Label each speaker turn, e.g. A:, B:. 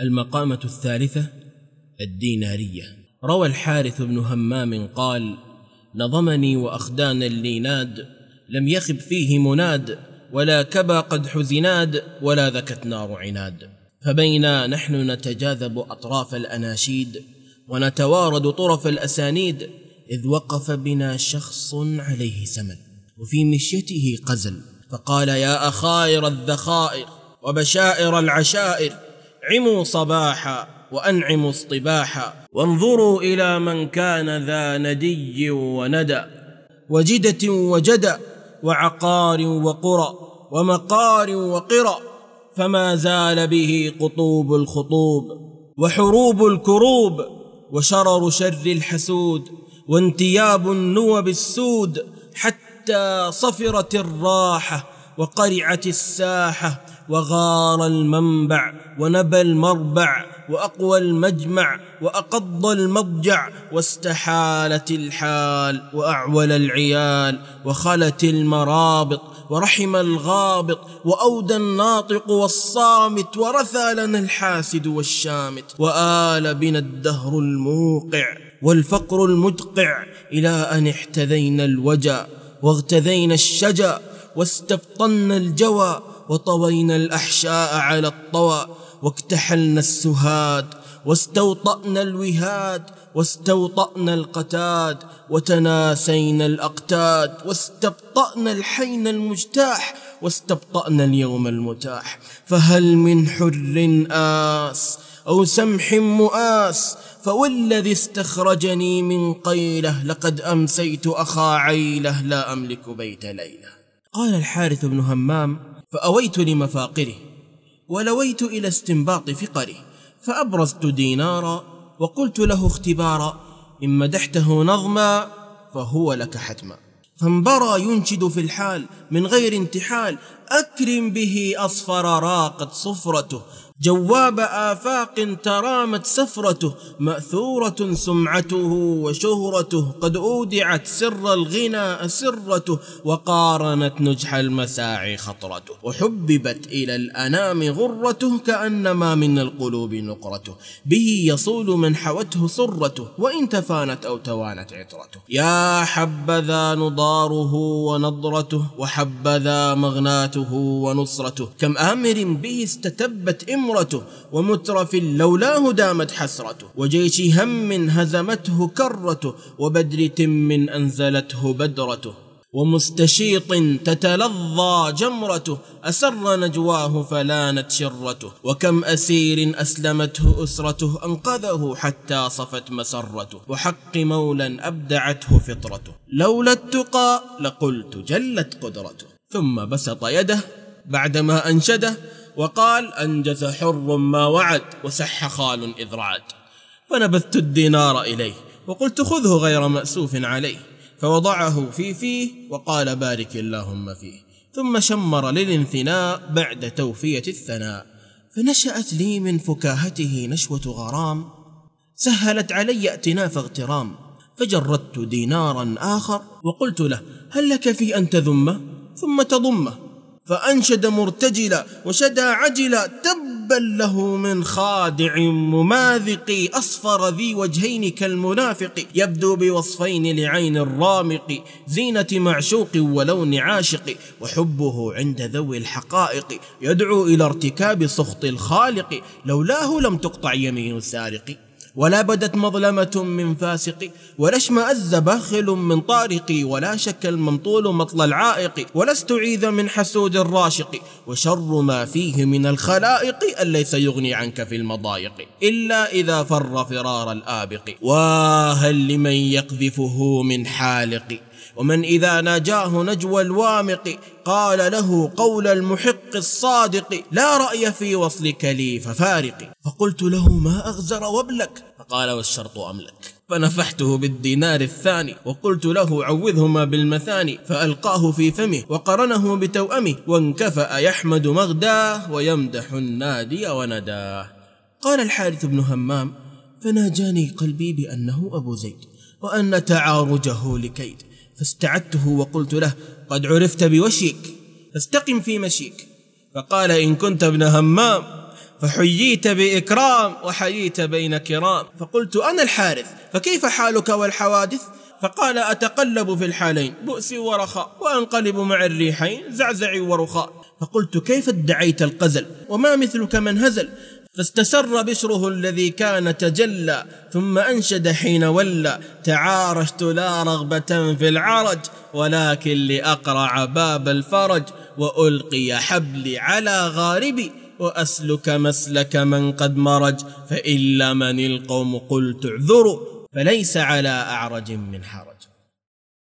A: المقامة الثالثة الدينارية. روى الحارث بن همام قال نظمني وأخدان الليناد لم يخب فيه مناد ولا كبا قد حزناد ولا ذكت نار عناد. فبينا نحن نتجاذب أطراف الأناشيد ونتوارد طرف الأسانيد إذ وقف بنا شخص عليه سمن وفي مشيته قزل. فقال يا أخائر الذخائر وبشائر العشائر عموا صباحا وأنعموا اصطباحا وانظروا إلى من كان ذا ندي وندى وجدة وجدى وعقار وقرى ومقار وقرى فما زال به قطوب الخطوب وحروب الكروب وشرر شر الحسود وانتياب النوب السود حتى صفرت الراحة وقرعت الساحة وغار المنبع ونبى المربع وأقوى المجمع وأقض المضجع واستحالت الحال وأعول العيال وخلت المرابط ورحم الغابط وأودى الناطق والصامت ورثى لنا الحاسد والشامت وآل بنا الدهر الموقع والفقر المدقع إلى أن احتذينا الوجا واغتذينا الشجا واستبطنا الجوى وطوينا الأحشاء على الطوى واكتحلنا السهاد واستوطأنا الوهاد واستوطأنا القتاد وتناسينا الأقتاد واستبطأنا الحين المجتاح واستبطأنا اليوم المتاح فهل من حر آس أو سمح مؤاس فوالذي استخرجني من قيله لقد أمسيت أخا عيله لا أملك بيت ليلة قال الحارث بن همام فأويت لمفاقره ولويت إلى استنباط فقره فأبرزت دينارا وقلت له اختبارا إن مدحته نظما فهو لك حتما. فانبرى ينشد في الحال من غير انتحال أكرم به أصفر راقت صفرته جواب آفاق ترامت سفرته مأثورة سمعته وشهرته قد أودعت سر الغنى أسرته وقارنت نجح المساعي خطرته وحببت إلى الأنام غرته كأنما من القلوب نقرته به يصول من حوته سرته وإن تفانت أو توانت عطرته. يا حبذا نضاره ونضرته وحبذا مغناته ونصرته كم آمر به استتبت إمرته نمرته ومترف لولاه دامت حسرته وجيش هم هزمته كرته وبدر تم أنزلته بدرته ومستشيط تتلظى جمرته أسر نجواه فلانت شرته وكم أسير أسلمته أسرته أنقذه حتى صفت مسرته وحق مولا أبدعته فطرته لولا التقى لقلت جلت قدرته ثم بسط يده بعدما أنشده وقال أنجز حر ما وعد وسح خال إذ رعد. فنبذت الدينار إليه وقلت خذه غير مأسوف عليه. فوضعه في فيه وقال بارك اللهم فيه. ثم شمر للانثناء بعد توفية الثناء. فنشأت لي من فكاهته نشوة غرام. سهلت علي ائتناف اغترام. فجردت دينارا آخر وقلت له هل لك في أن تذمه؟ ثم تضمه. فأنشد مرتجلا وشدى عجلا تبا له من خادع مماذق أصفر ذي وجهين كالمنافق يبدو بوصفين لعين الرامق زينة معشوق ولون عاشق وحبه عند ذوي الحقائق يدعو إلى ارتكاب سخط الخالق لولاه لم تقطع يمين السارق. ولا بدت مظلمة من فاسق ولا اشمأز باخل من طارق ولا شك الممطول مطل العائق ولا استعيذ من حسود الراشق وشر ما فيه من الخلائق أن ليس يغني عنك في المضايق إلا إذا فر فرار الآبق. وهل لمن يقذفه من حالق ومن إذا ناجاه نجوى الوامق قال له قول المحق الصادق لا رأي في وصلك لي ففارق. فقلت له ما أغزر وابلك؟ فقال والشرط أملك. فنفحته بالدينار الثاني وقلت له عوذهما بالمثاني فألقاه في فمه وقرنه بتوأمه وانكفأ يحمد مغداه ويمدح النادي ونداه. قال الحارث بن همام فناجاني قلبي بأنه أبو زيد وأن تعارجه لكيد. فاستعدته وقلت له قد عرفت بوشيك فاستقم في مشيك. فقال إن كنت ابن همام فحييت بإكرام وحييت بين كرام. فقلت أنا الحارث فكيف حالك والحوادث؟ فقال أتقلب في الحالين بؤس ورخاء وأنقلب مع الريحين زعزع ورخاء. فقلت كيف ادعيت القزل؟ وما مثلك من هزل؟ فاستسر بشره الذي كان تجلى ثم أنشد حين ولى. تعارشت لا رغبة في العرج ولكن لأقرع باب الفرج وألقي حبلي على غاربي. وأسلك مسلك من قد مرج فإن لمن القوم قلت اعذروا فليس على أعرج من حرج.